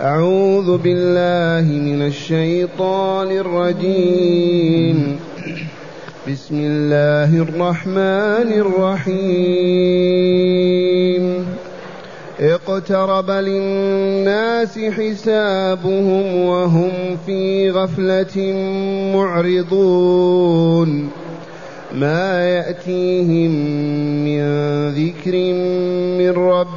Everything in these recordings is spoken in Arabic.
أعوذ بالله من الشيطان الرجيم. بسم الله الرحمن الرحيم. اقترب للناس حسابهم وهم في غفلة معرضون. ما يأتيهم من ذكر من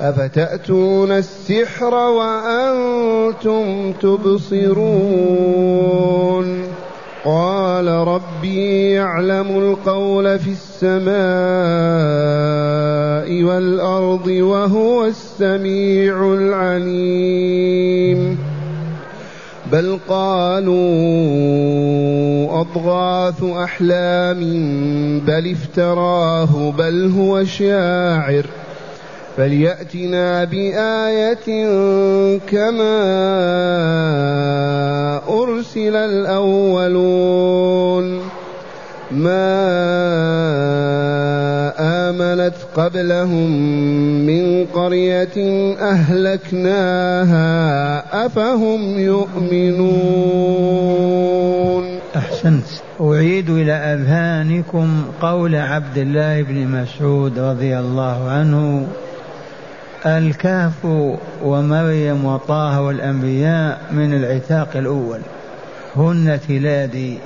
أفتأتون السحر وأنتم تبصرون؟ قال ربي يعلم القول في السماء والأرض وهو السميع العليم. بل قالوا أضغاث أحلام بل افتراه بل هو شاعر. فليأتنا بآية كما أرسل الأولون ما آمنت قبلهم من قرية أهلكناها أفهم يؤمنون أحسنت. أعيد إلى أذهانكم قول عبد الله بن مسعود رضي الله عنه الكهف ومريم وطه والأنبياء من العتاق الأول. هن تلادي.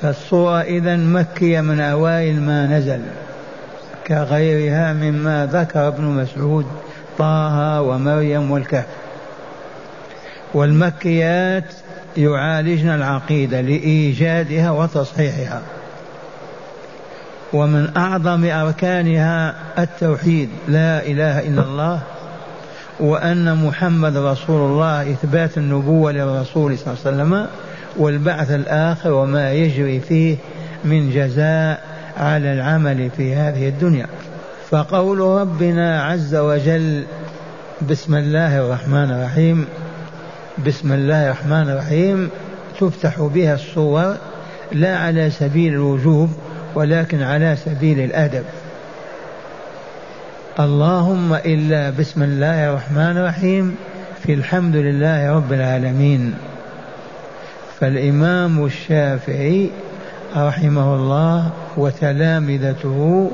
فالصورة إذا مكية من أوائل ما نزل كغيرها مما ذكر ابن مسعود طه ومريم والكهف. والمكيات يعالجن العقيدة لإيجادها وتصحيحها. ومن أعظم أركانها التوحيد لا إله إلا الله وأن محمد رسول الله إثبات النبوة للرسول صلى الله عليه وسلم والبعث الآخر وما يجري فيه من جزاء على العمل في هذه الدنيا. فقول ربنا عز وجل بسم الله الرحمن الرحيم بسم الله الرحمن الرحيم تفتح بها الصور لا على سبيل الوجوب ولكن على سبيل الأدب. اللهم إلا بسم الله الرحمن الرحيم في الحمد لله رب العالمين. فالإمام الشافعي رحمه الله وتلامذته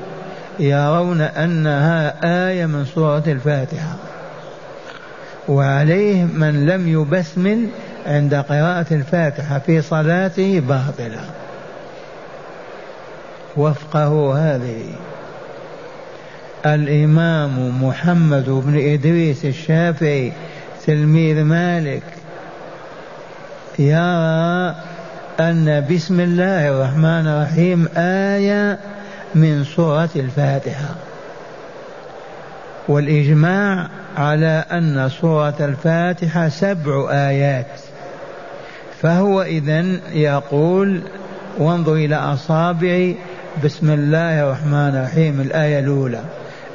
يرون أنها آية من سورة الفاتحة. وعليه من لم يبسمل عند قراءة الفاتحة في صلاته باطلة. وفقه هذه. الإمام محمد بن إدريس الشافعي تلميذ مالك. يرى أن بسم الله الرحمن الرحيم آية من سورة الفاتحة. والإجماع على أن سورة الفاتحة سبع آيات. فهو إذا يقول وانظر إلى أصابعي بسم الله الرحمن الرحيم. الآية الأولى.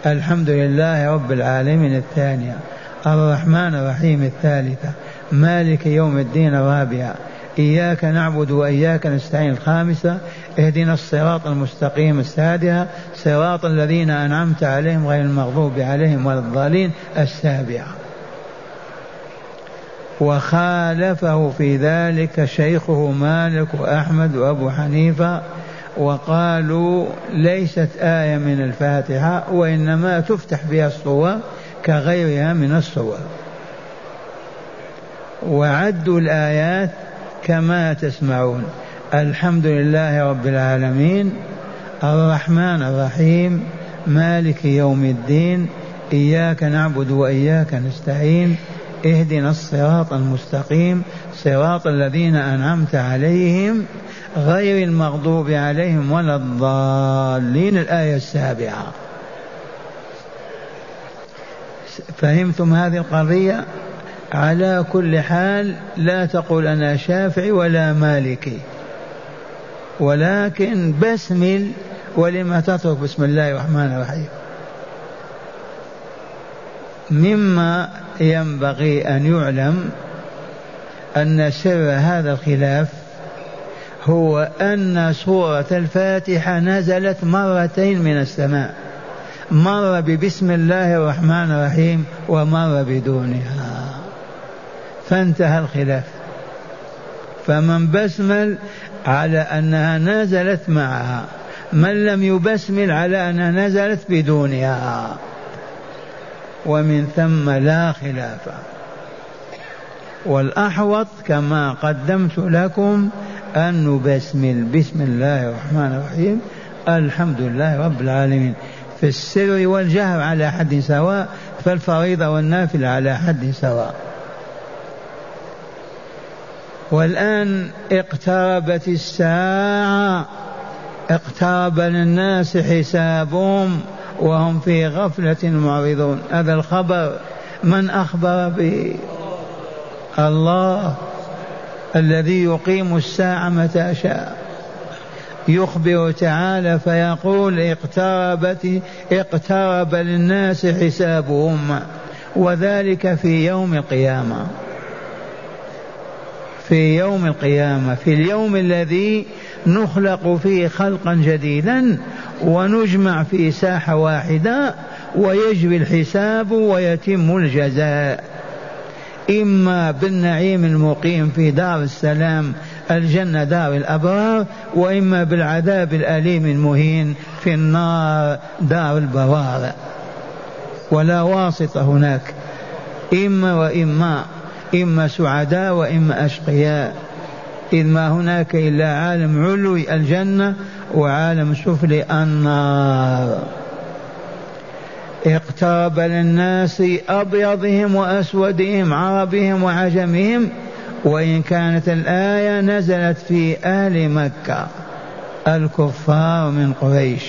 الحمد لله رب العالمين الثانية. الرحمن الرحيم الثالثة. مالك يوم الدين الرابعة إياك نعبد وإياك نستعين. الخامسة. اهدنا الصراط المستقيم. السادسة. صراط الذين أنعمت عليهم غير المغضوب عليهم ولا الضالين. السابعة. وخالفه في ذلك شيخه مالك وأحمد وأبو حنيفة وقالوا ليست آية من الفاتحة وإنما تفتح بها الصور كغيرها من الصور. وعدوا الآيات كما تسمعون. الحمد لله رب العالمين الرحمن الرحيم مالك يوم الدين إياك نعبد وإياك نستعين اهدنا الصراط المستقيم صراط الذين أنعمت عليهم غير المغضوب عليهم ولا الضالين. الآية السابعة. فهمتم هذه القضية؟ على كل حال لا تقول أنا شافعي ولا مالكي. ولكن بسمل ولما تترك بسم الله الرحمن الرحيم. مما ينبغي أن يعلم أن سر هذا الخلاف هو أن سورة الفاتحة نزلت مرتين من السماء. مر ببسم الله الرحمن الرحيم ومر بدونها. فانتهى الخلاف. فمن بسمل على أنها نزلت معها من لم يبسمل على أنها نزلت بدونها. ومن ثم لا خلاف. والأحوط كما قدمت لكم أن نبسمل بسم الله الرحمن الرحيم. الحمد لله رب العالمين. في السر والجهر على حد سواء فالفريضة والنافل على حد سواء. والآن اقتربت الساعة. اقترب للناس حسابهم. وهم في غفلة معرضون. هذا الخبر من أخبر به؟ الله الذي يقيم الساعة متى شاء. يخبر تعالى فيقول اقتربت اقترب للناس حسابهم وذلك في يوم القيامة. في يوم القيامة في اليوم الذي نخلق فيه خلقا جديدا ونجمع في ساحة واحدة ويجري الحساب ويتم الجزاء. إما بالنعيم المقيم في دار السلام الجنة دار الأبرار وإما بالعذاب الأليم المهين في النار دار البوار ولا واسطة هناك. إما وإما إما سعداء وإما أشقياء. إذ ما هناك إلا عالم علوي الجنة وعالم سفلي النار. اقترب للناس أبيضهم وأسودهم عربهم وعجمهم وإن كانت الآية نزلت في أهل مكة. الكفار من قريش.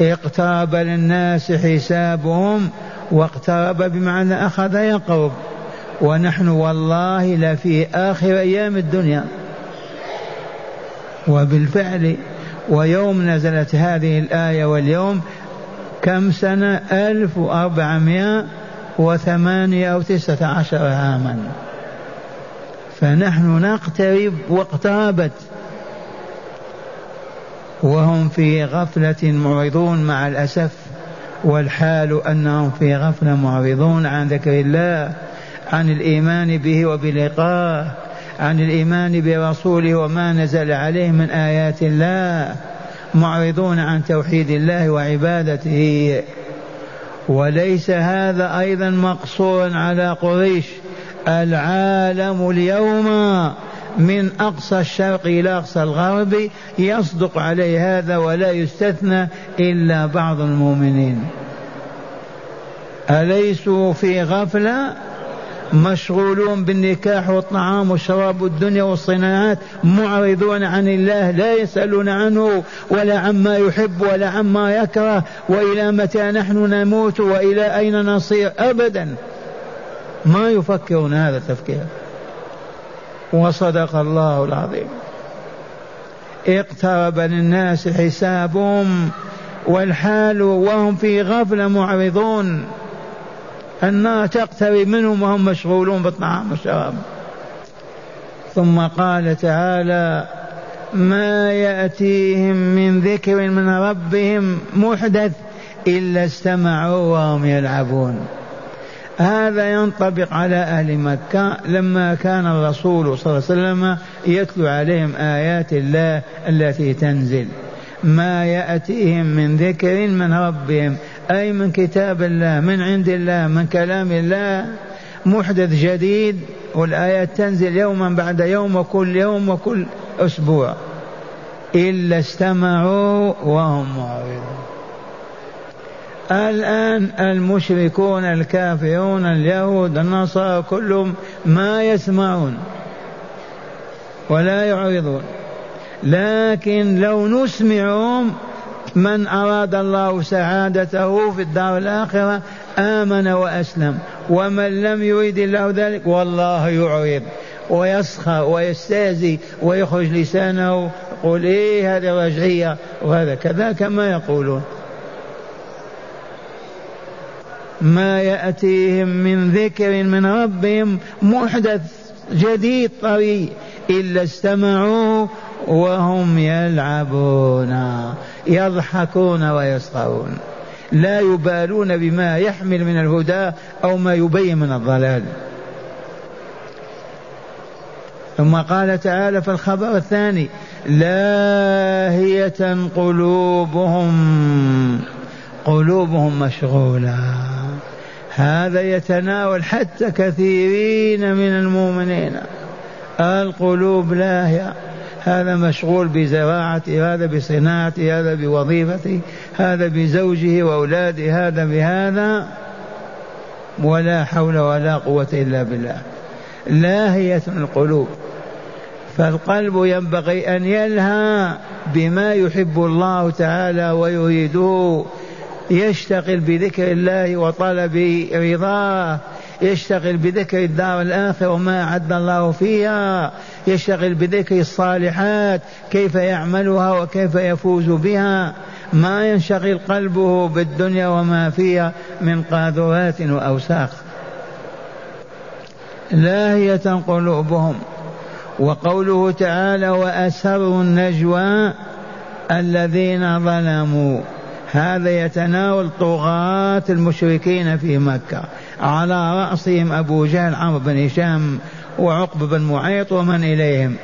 اقترب للناس حسابهم واقترب بمعنى أخذ يقرب. ونحن والله لفي آخر أيام الدنيا. وبالفعل ويوم نزلت هذه الآية واليوم كم سنة؟ ألف وأربعمائة وثمانية أو تسعة عشر عاما. فنحن نقترب واقتربت. وهم في غفلة معرضون مع الأسف والحال أنهم في غفلة معرضون عن ذكر الله. عن الإيمان به وبلقاه عن الإيمان برسوله وما نزل عليه من آيات الله معرضون عن توحيد الله وعبادته. وليس هذا أيضا مقصورا على قريش العالم اليوم من أقصى الشرق إلى أقصى الغرب يصدق عليه هذا ولا يستثنى إلا بعض المؤمنين. أليسوا في غفلة؟ مشغولون بالنكاح والطعام والشراب والدنيا والصناعات معرضون عن الله لا يسألون عنه ولا عما يحب ولا عما يكره وإلى متى نحن نموت وإلى أين نصير؟ أبدا. ما يفكرون هذا التفكير. وصدق الله العظيم. اقترب للناس حسابهم والحال وهم في غفلة معرضون. النار تقترب منهم وهم مشغولون بالطعام والشراب ثم قال تعالى ما يأتيهم من ذكر من ربهم محدث إلا استمعوا وهم يلعبون. هذا ينطبق على أهل مكة لما كان الرسول صلى الله عليه وسلم يتلو عليهم آيات الله التي تنزل. ما يأتيهم من ذكر من ربهم أي من كتاب الله من عند الله من كلام الله محدث جديد والآيات تنزل يوما بعد يوم وكل يوم وكل أسبوع. إلا استمعوا وهم معرضون. الآن المشركون الكافرون اليهود النصارى كلهم ما يسمعون ولا يعرضون. لكن لو نسمعهم من أراد الله سعادته في الدار الآخرة آمن وأسلم. ومن لم يريد الله ذلك والله يعرض ويسخر ويستهزي ويخرج لسانه يقول إيه هذه رجعيه وهذا كذا كما يقولون. ما يأتيهم من ذكر من ربهم محدث جديد طري إلا استمعوه وهم يلعبون يضحكون ويسخرون. لا يبالون بما يحمل من الهدى أو ما يبين من الضلال. ثم قال تعالى في الخبر الثاني لاهية قلوبهم قلوبهم مشغولة. هذا يتناول حتى كثيرين من المؤمنين. القلوب لاهية هذا مشغول بزراعته هذا بصناعته هذا بوظيفته هذا بزوجه وأولاده هذا بهذا ولا حول ولا قوة إلا بالله. لاهية القلوب. فالقلب ينبغي أن يلهى بما يحب الله تعالى ويريده. يشتغل بذكر الله وطلب رضاه. يشتغل بذكر الدار الآخرة وما أعد الله فيها. يشتغل بذكر الصالحات كيف يعملها وكيف يفوز بها. ما ينشغل قلبه بالدنيا وما فيها من قاذورات وأوساخ. لاهية قلوبهم. وقوله تعالى وأسروا النجوى الذين ظلموا هذا يتناول طغاة المشركين في مكة. على رأسهم أبو جهل عمرو بن هشام وعقب بن معيط ومن إليهم.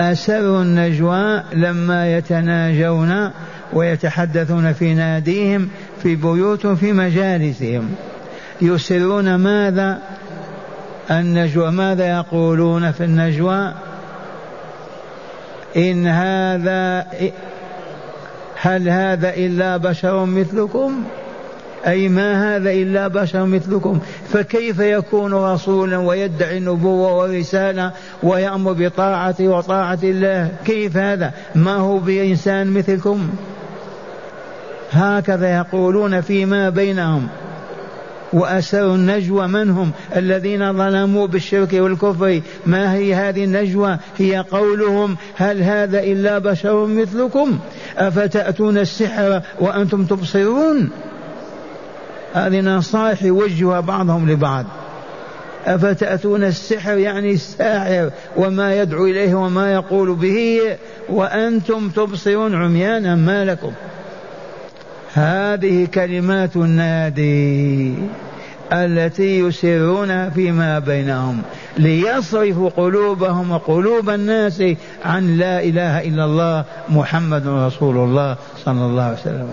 أسروا النجوى لما يتناجون ويتحدثون في ناديهم في بيوتهم في مجالسهم. يسرون ماذا؟ النجوى ماذا يقولون في النجوى؟ إن هذا هل هذا إلا بشر مثلكم؟ أي ما هذا إلا بشر مثلكم؟ فكيف يكون رسولا ويدعي النبوة ورسالة ويأمر بطاعته وطاعة الله؟ كيف هذا؟ ما هو بإنسان مثلكم؟ هكذا يقولون فيما بينهم. وأسروا النجوى من هم؟ الذين ظلموا بالشرك والكفر. ما هي هذه النجوى؟ هي قولهم هل هذا إلا بشر مثلكم؟ أفتأتون السحر وأنتم تبصرون؟ هذه نصائح يوجهها بعضهم لبعض. أفتأتون السحر يعني الساحر وما يدعو إليه وما يقول به وأنتم تبصرون عميانا ما لكم. هذه كلمات النادي التي يسرونها فيما بينهم. ليصرفوا قلوبهم وقلوب الناس عن لا إله إلا الله محمد رسول الله صلى الله عليه وسلم.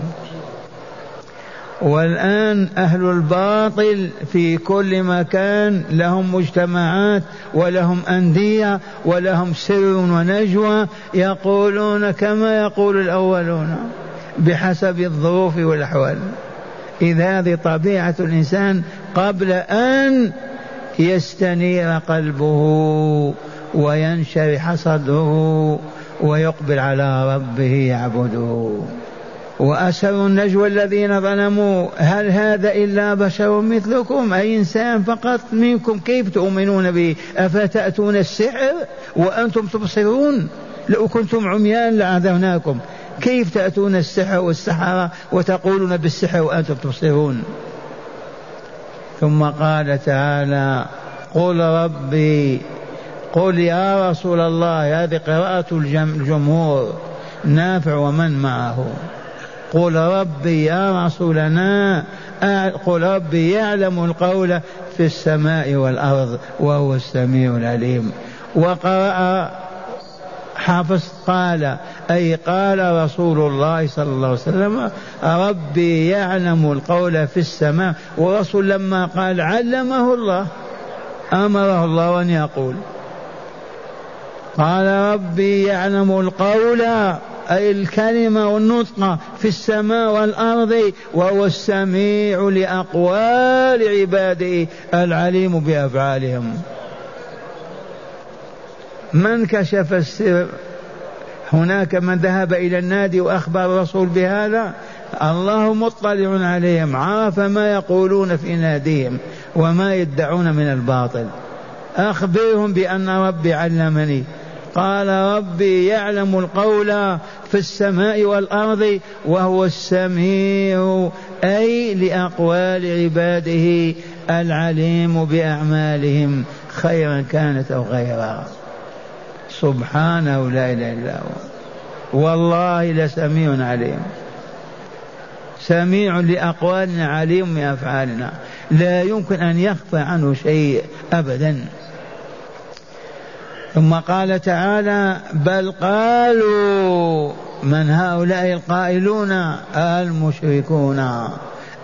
والآن أهل الباطل في كل مكان لهم مجتمعات ولهم أندية ولهم سر ونجوى يقولون كما يقول الأولون بحسب الظروف والأحوال. إذ هذه طبيعة الإنسان قبل أن يستنير قلبه وينشرح صدره ويقبل على ربه يعبده. وأسروا النجوى الذين ظلموا. هل هذا إلا بشر مثلكم؟ أي إنسان فقط منكم؟ كيف تؤمنون به؟ أفتأتون السحر وأنتم تبصرون؟ لو كنتم عميان لعذرناكم كيف تأتون السحر والسحرة وتقولون بالسحر وأنتم تبصرون؟ ثم قال تعالى قل ربي قل يا رسول الله هذه قراءة الجمهور نافع ومن معه. قل ربي يا رسولنا قل ربي يعلم القول في السماء والأرض وهو السميع العليم. وقرأ حافظ قال أي قال رسول الله صلى الله عليه وسلم ربي يعلم القول في السماء. ورسول لما قال علمه الله أمره الله أن يقول. قال ربي يعلم القول أي الكلمة والنطق في السماء والأرض وهو السميع لأقوال عباده العليم بأفعالهم. من كشف السر هناك من ذهب إلى النادي وأخبر الرسول بهذا؟ الله مطلع عليهم عرف ما يقولون في ناديهم وما يدعون من الباطل. أخبرهم بأن ربي علمني. قال ربي يعلم القول في السماء والأرض وهو السميع أي لأقوال عباده العليم بأعمالهم خيرا كانت أو غيرها سبحانه لا إله إلا هو. والله لسميع عليم. سميع لأقوالنا عليم بأفعالنا. لا يمكن أن يخفى عنه شيء ابدا. ثم قال تعالى بل قالوا من هؤلاء القائلون؟ المشركون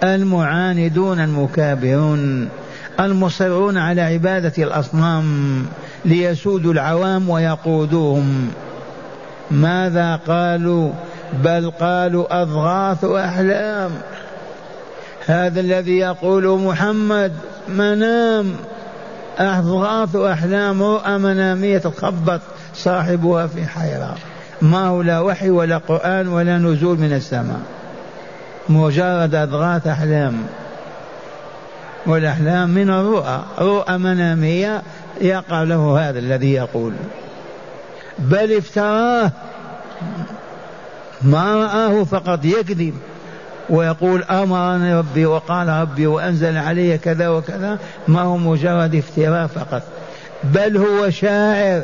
المعاندون المكابرون المصرون على عبادة الأصنام. ليسودوا العوام ويقودوهم. ماذا قالوا؟ بل قالوا أضغاث أحلام. هذا الذي يقول محمد منام. أضغاث أحلام رؤى منامية تخبط صاحبها في حيرة. ما هو لا وحي ولا قرآن ولا نزول من السماء. مجرد أضغاث أحلام. والأحلام من الرؤى. رؤى منامية يقع له هذا الذي يقول. بل افتراه ما رآه فقط يكذب ويقول أمرني ربي وقال ربي وأنزل علي كذا وكذا. ما هو مجرد افتراء فقط. بل هو شاعر.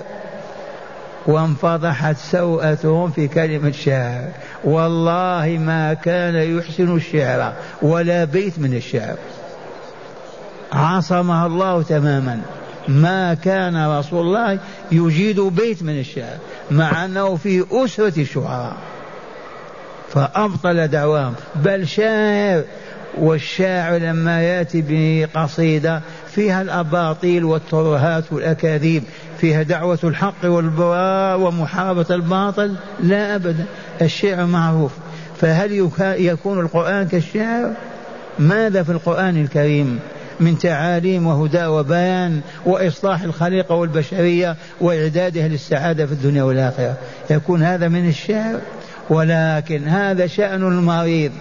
وانفضحت سوءتهم في كلمة شاعر. والله ما كان يحسن الشعر. ولا بيت من الشعر. عصمها الله تماما. ما كان رسول الله يجيد بيت من الشعر مع أنه في أسرة الشعراء. فأبطل دعواهم. بل شاعر والشاعر لما يأتي بقصيدة فيها الأباطيل والترهات والأكاذيب فيها دعوة الحق والبراء ومحاربه الباطل لا أبدا. الشعر معروف. فهل يكون القرآن كالشعر؟ ماذا في القرآن الكريم؟ من تعاليم وهدى وبيان وإصلاح الخليقة والبشرية واعدادها للسعادة في الدنيا والآخرة. يكون هذا من الشعر ولكن هذا شأن المريض.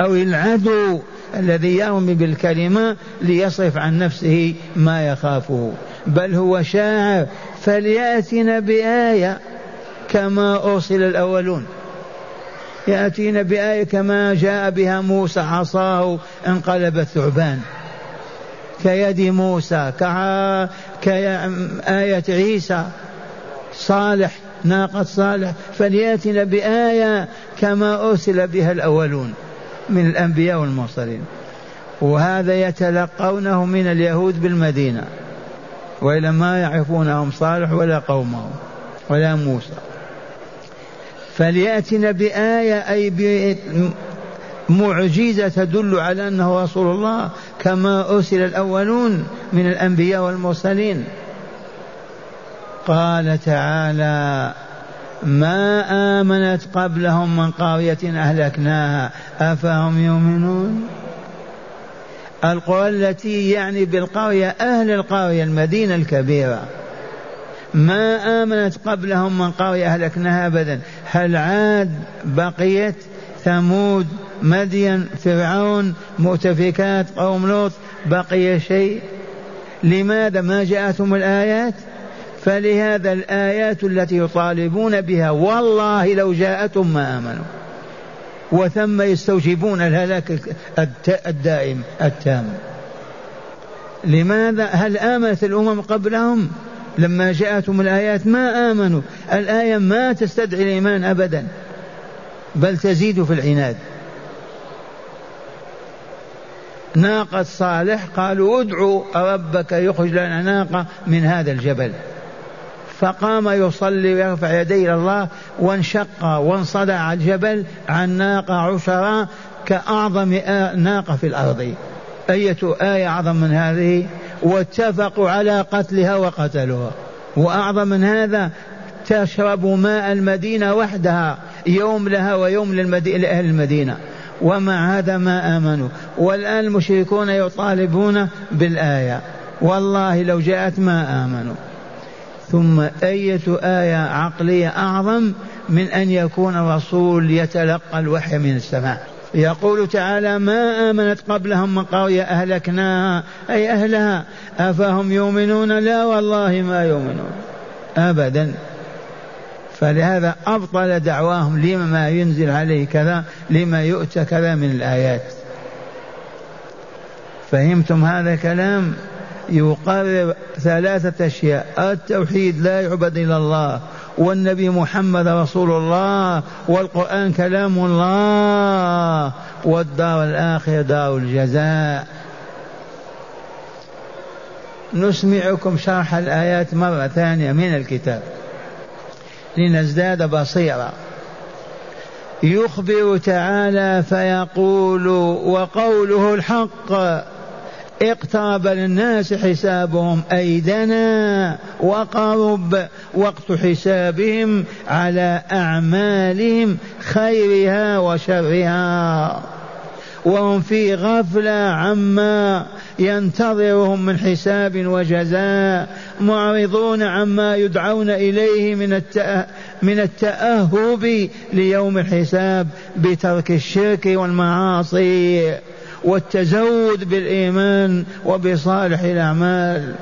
أو العدو الذي يرمي بالكلمة ليصرف عن نفسه ما يخافه. بل هو شاعر. فليأتنا بآية كما أرسل الأولون. يأتينا بآية كما جاء بها موسى عصاه انقلبت ثعبان كيد موسى كآية عيسى. صالح ناقة صالح. فليأتنا بآية كما أرسل بها الأولون من الأنبياء والمرسلين. وهذا يتلقونه من اليهود بالمدينة. وإلا ما يعرفونهم صالح ولا قومه ولا موسى. فليأتنا بآية أي معجزة تدل على أنه رسول الله كما أرسل الأولون من الأنبياء والمرسلين. قال تعالى ما آمنت قبلهم من قرية أهلكناها أفهم يؤمنون؟ القرى التي يعني بالقرية أهل القرية المدينة الكبيرة. ما آمنت قبلهم من قرية أهلكناها أبدا هل عاد بقيت ثمود مدين فرعون مؤتفكات قوم لوط بقي شيء؟ لماذا ما جاءتهم الآيات؟ فلهذا الآيات التي يطالبون بها والله لو جاءتهم ما آمنوا. وثم يستوجبون الهلاك الدائم التام. لماذا؟ هل آمنت الأمم قبلهم؟ لما جاءتهم الآيات ما آمنوا. الآية ما تستدعي الإيمان أبدا. بل تزيد في العناد. ناقة صالح قالوا ادعوا ربك يخرج لنا ناقة من هذا الجبل. فقام يصلي ويرفع يديه إلى الله وانشق وانصدع الجبل عن ناقة عشرة كأعظم ناقة في الأرض. أية آية أعظم من هذه؟ واتفقوا على قتلها وقتلوها. وأعظم من هذا تشرب ماء المدينة وحدها. يوم لها ويوم لأهل المدينة. ومع هذا ما آمنوا. والآن المشركون يطالبون بالآية. والله لو جاءت ما آمنوا. ثم أية آية عقلية أعظم من أن يكون الرسول يتلقى الوحي من السماء. يقول تعالى ما آمنت قبلهم من قرية أهلكناها أي أهلها. أفهم يؤمنون؟ لا والله ما يؤمنون. أبدا. فلهذا أبطل دعواهم لما ما ينزل عليه كذا لما يؤتى كذا من الآيات. فهمتم هذا الكلام؟ يقرر ثلاثة أشياء. التوحيد لا يعبد إلا الله والنبي محمد رسول الله والقرآن كلام الله والدار الآخرة دار الجزاء. نسمعكم شرح الآيات مرة ثانية من الكتاب. لنزداد بصيرة يخبر تعالى فيقول وقوله الحق اقترب للناس حسابهم أيدنا وقرب وقت حسابهم على أعمالهم خيرها وشرها. وهم في غفلة عما ينتظرهم من حساب وجزاء معرضون عما يدعون إليه من من التأهب ليوم الحساب بترك الشرك والمعاصي والتزود بالإيمان وبصالح الأعمال.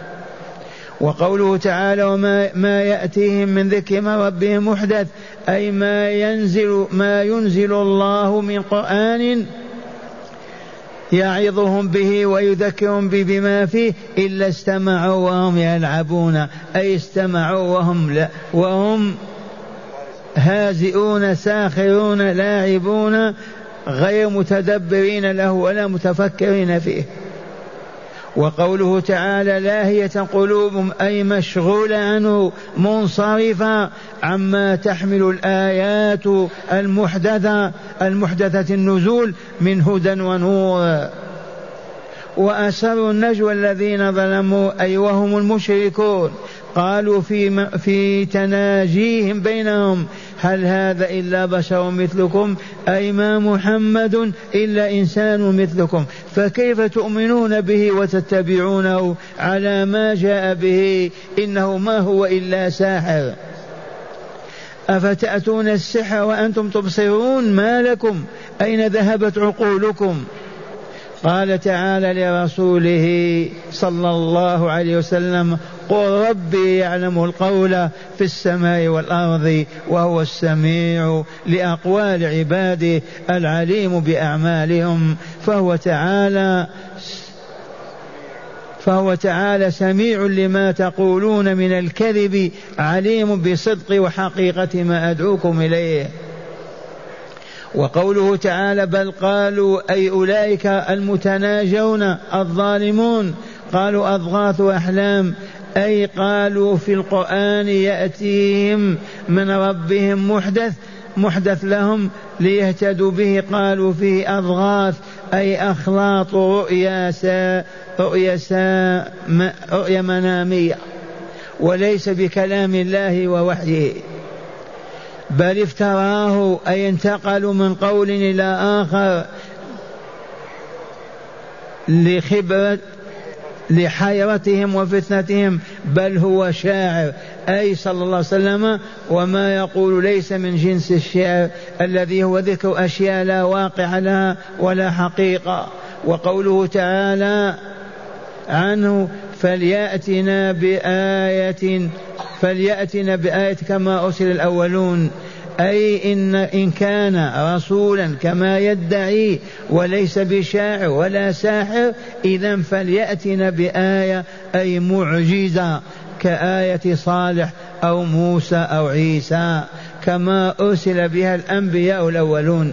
وقوله تعالى وما ما يأتيهم من ذكر من ربهم محدث أي ما ينزل ما ينزل الله من قرآن يعظهم به ويذكرهم به بما فيه إلا استمعوا وهم يلعبون أي استمعوا وهم لا وهم هازئون ساخرون لاعبون غير متدبرين له ولا متفكرين فيه. وقوله تعالى لاهية قلوبهم أي مشغولة عنه منصرفة عما تحمل الآيات المحدثة المحدثة النزول من هدى ونور. وأسروا النجوى الذين ظلموا أي وهم المشركون قالوا في في تناجيهم بينهم هل هذا إلا بشر مثلكم؟ أي ما محمد إلا إنسان مثلكم. فكيف تؤمنون به وتتبعونه على ما جاء به؟ إنه ما هو إلا ساحر. أفتأتون السحر وأنتم تبصرون؟ ما لكم؟ أين ذهبت عقولكم؟ قال تعالى لرسوله صلى الله عليه وسلم قل ربي يعلم القول في السماء والأرض وهو السميع لأقوال عباده العليم بأعمالهم فهو تعالى فهو تعالى سميع لما تقولون من الكذب عليم بصدق وحقيقة ما أدعوكم إليه. وقوله تعالى بل قالوا أي أولئك المتناجون الظالمون قالوا أضغاث أحلام أي قالوا في القرآن يأتيهم من ربهم محدث محدث لهم ليهتدوا به قالوا فيه أضغاث أي أخلاط رؤيا سا رؤيا سا رؤيا منامية وليس بكلام الله ووحيه بل افتراه أي انتقلوا من قول إلى آخر لخبرة لحيرتهم وفتنتهم بل هو شاعر. أي صلى الله عليه وسلم وما يقول ليس من جنس الشعر الذي هو ذكر أشياء لا واقع لها ولا حقيقة. وقوله تعالى عنه فليأتنا بآية فليأتنا بآية كما أرسل الأولون. أي إن إن كان رسولا كما يدعي وليس بشاعر ولا ساحر إذا فليأتنا بآية أي معجزة كآية صالح أو موسى أو عيسى كما أرسل بها الأنبياء الأولون.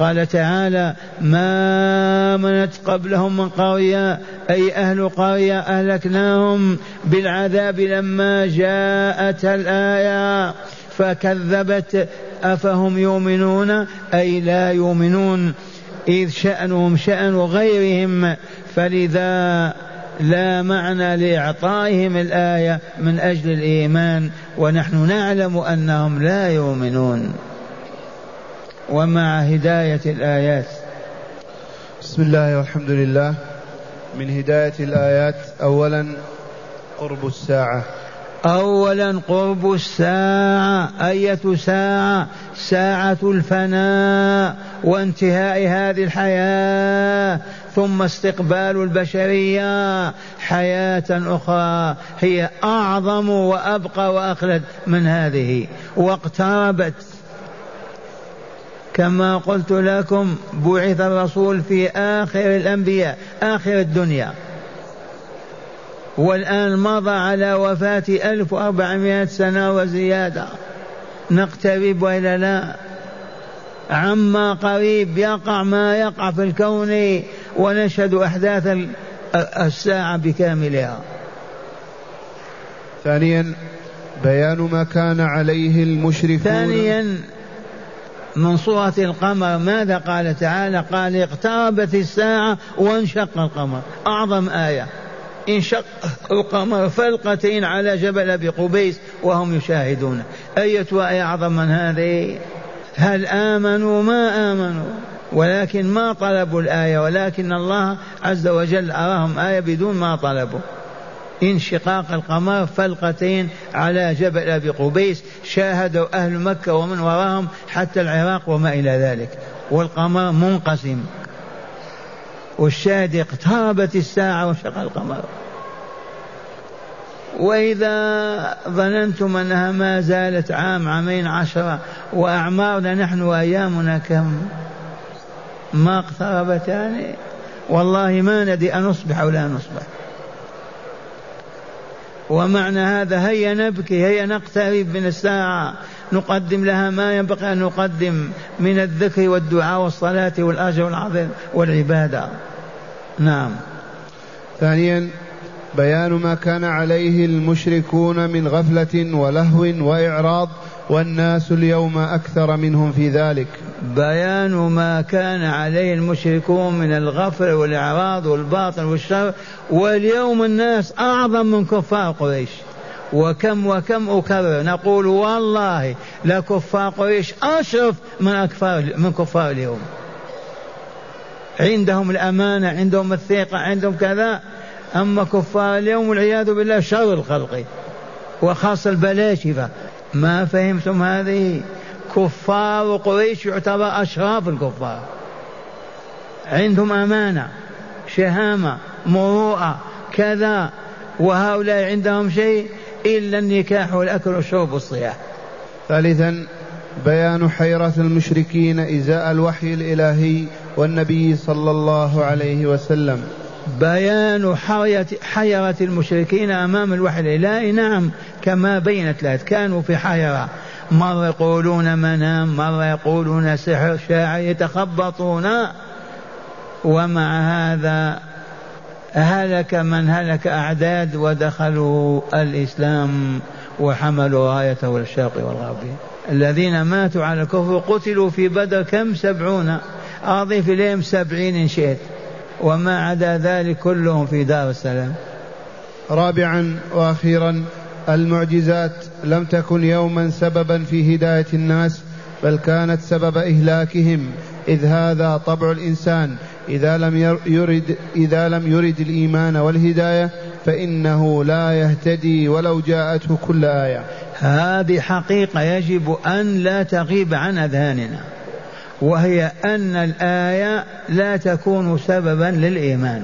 قال تعالى ما منت قبلهم من قرية أي أهل قرية أهلكناهم بالعذاب لما جاءت الآية فكذبت أفهم يؤمنون؟ أي لا يؤمنون إذ شأنهم شأن غيرهم فلذا لا معنى لإعطائهم الآية من أجل الإيمان ونحن نعلم أنهم لا يؤمنون. ومع هداية الآيات. بسم الله والحمد لله. من هداية الآيات أولا قرب الساعة. أولا قرب الساعة أية ساعة ساعة الفناء وانتهاء هذه الحياة ثم استقبال البشرية حياة أخرى. هي أعظم وأبقى وأخلد من هذه. واقتربت كما قلت لكم بعث الرسول في آخر الأنبياء آخر الدنيا. والآن مضى على وفاة 1400 سنة وزيادة. نقترب وإلا لا. عما قريب يقع ما يقع في الكون ونشهد أحداث الساعة بكاملها. ثانيا بيان ما كان عليه المشركون. ثانيا من صورة القمر ماذا قال تعالى؟ قال اقتربت الساعة وانشق القمر. أعظم آية. انشق القمر فلقتين على جبل أبي قبيس وهم يشاهدون. أية آية أعظم من هذه؟ هل آمنوا؟ ما آمنوا. ولكن ما طلبوا الآية ولكن الله عز وجل أراهم آية بدون ما طلبوا. انشقاق القمر فلقتين على جبل أبي قبيس شاهدوا أهل مكة ومن وراهم حتى العراق وما إلى ذلك. والقمر منقسم. والشاهد اقتربت الساعة وانشق القمر. وإذا ظننتم أنها ما زالت عام عامين عشرة وأعمارنا نحن وأيامنا كم؟ ما اقتربتان؟ والله ما ندري أن نصبح أو لا نصبح؟ ومعنى هذا هيا نبكي هيا نقترب من الساعة. نقدم لها ما ينبغي أن نقدم من الذكر والدعاء والصلاة والأجر والعظيم والعبادة. نعم. ثانيا بيان ما كان عليه المشركون من غفلة ولهو وإعراض والناس اليوم أكثر منهم في ذلك. بيان ما كان عليه المشركون من الغفل والإعراض والباطل والشر واليوم الناس أعظم من كفار قريش. وكم وكم أكرر. نقول والله لكفار قريش أشرف من أكفار من كفار اليوم. عندهم الأمانة عندهم الثقة عندهم كذا. أما كفار اليوم والعياذ بالله شر الخلق وخاصة البلاشفة. ما فهمتم هذه؟ كفار قريش يعتبر أشراف الكفار. عندهم أمانة شهامة مروءة كذا وهؤلاء عندهم شيء إلا النكاح والأكل والشرب والصياح ثالثا بيان حيرة المشركين إزاء الوحي الإلهي والنبي صلى الله عليه وسلم. بيان حيرة المشركين أمام الوحي الإلهي. نعم كما بينت لها كانوا في حيرة. مرة يقولون منام مرة يقولون سحر شاعر يتخبطون. ومع هذا هلك من هلك أعداد ودخلوا الإسلام وحملوا رايته الشرق والغرب. الذين ماتوا على الكفر قتلوا في بدر كم؟ سبعون. أضيف إليهم سبعين إن شئت. وما عدا ذلك كلهم في دار السلام. رابعا وأخيرا المعجزات لم تكن يوما سببا في هداية الناس بل كانت سبب إهلاكهم. إذ هذا طبع الإنسان. إذا لم يرد إذا لم يرد الإيمان والهداية فإنه لا يهتدي ولو جاءته كل آية. هذه حقيقة يجب أن لا تغيب عن أذهاننا وهي أن الآية لا تكون سببا للإيمان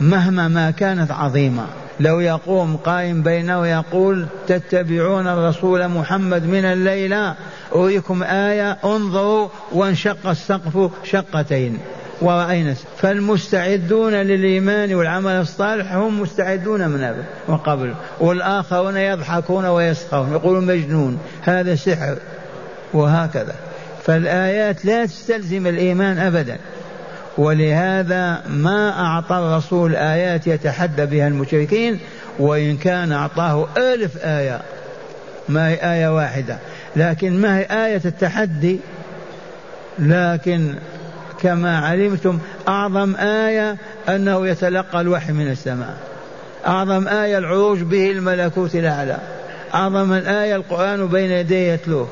مهما ما كانت عظيمة. لو يقوم قائم بينه ويقول تتبعون الرسول محمد من الليلة أريكم آية انظروا وانشق السقف شقتين. ورأينا فالمستعدون للإيمان والعمل الصالح هم مستعدون من قبل. والآخرون يضحكون ويسخرون يقولون مجنون هذا سحر وهكذا. فالآيات لا تستلزم الإيمان أبدا. ولهذا ما أعطى الرسول آيات يتحدى بها المشركين وإن كان أعطاه ألف آية ما هي آية واحدة. لكن ما هي آية التحدي؟ لكن كما علمتم أعظم آية أنه يتلقى الوحي من السماء. أعظم آية العروج به الملكوت الأعلى. أعظم الآية القرآن بين يديه يتلوه.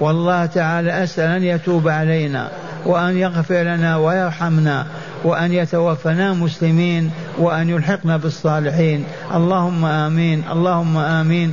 والله تعالى أسأل أن يتوب علينا. وأن يغفر لنا ويرحمنا وأن يتوفنا مسلمين وأن يلحقنا بالصالحين. اللهم آمين اللهم آمين.